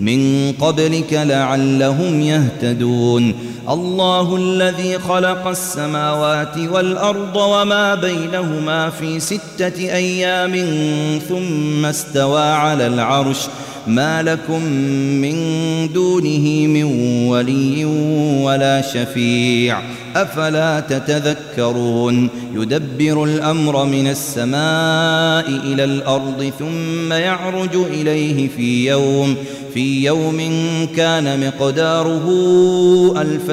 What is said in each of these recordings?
من قبلك لعلهم يهتدون. الله الذي خلق السماوات والأرض وما بينهما في ستة أيام ثم استوى على العرش. ما لكم من دونه من ولي ولا شفيع. أفلا تتذكرون؟ يدبر الأمر من السماء إلى الأرض ثم يعرج إليه في يوم في يوم كان مقداره ألف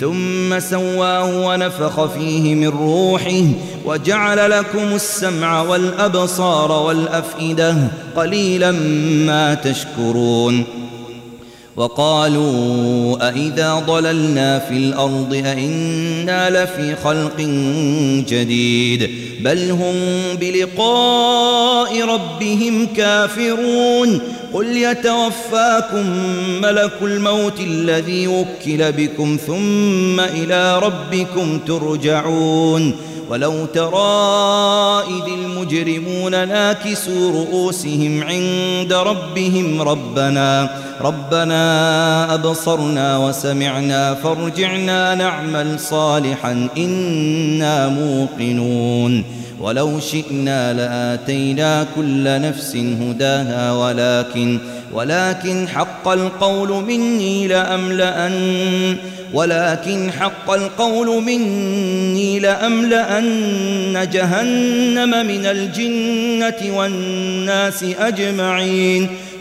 ثم سواه ونفخ فيه من روحه وجعل لكم السمع والأبصار والأفئدة قليلا ما تشكرون وقالوا أئذا ضللنا في الأرض أئنا لفي خلق جديد بل هم بلقاء ربهم كافرون قل يتوفاكم ملك الموت الذي وكل بكم ثم إلى ربكم ترجعون ولو ترى إذ المجرمون ناكسوا رؤوسهم عند ربهم ربنا ربنا أبصرنا وسمعنا فارجعنا نعمل صالحا إنا موقنون ولو شئنا لآتينا كل نفس هداها ولكن ولكن حق القول مني لأملأن ولكن حق القول مني لأملأن جهنم من الجنة والناس أجمعين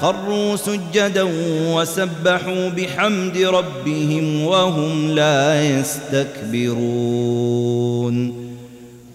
خروا سجدا وسبحوا بحمد ربهم وهم لا يستكبرون.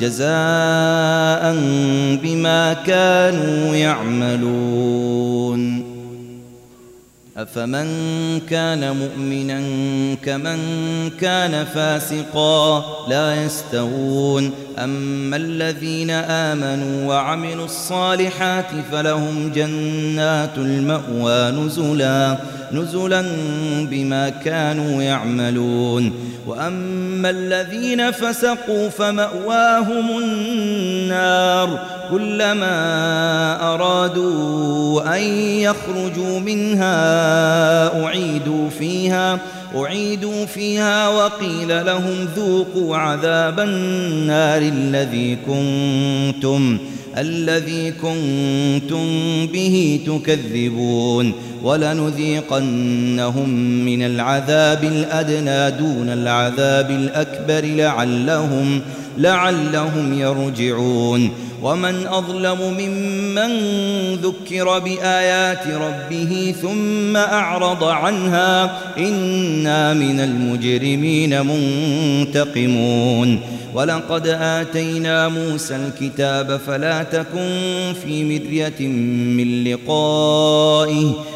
جزاء بما كانوا يعملون. أفمن كان مؤمنا كمن كان فاسقا لا يستوون. أما الذين آمنوا وعملوا الصالحات فلهم جنات المأوى نزلا. نزلا بما كانوا يعملون. وأما الذين فسقوا فمأواهم النار. كلما أرادوا أن يخرجوا منها أعيدوا فيها أعيدوا فيها وقيل لهم ذوقوا عذاب النار الذي كنتم الذي كنتم به تكذبون. ولنذيقنهم من العذاب الأدنى دون العذاب الأكبر لعلهم لعلهم يرجعون. ومن أظلم ممن ذكر بآيات ربه ثم أعرض عنها إنا من المجرمين منتقمون. ولقد آتينا موسى الكتاب فلا تكن في مرية من لقائه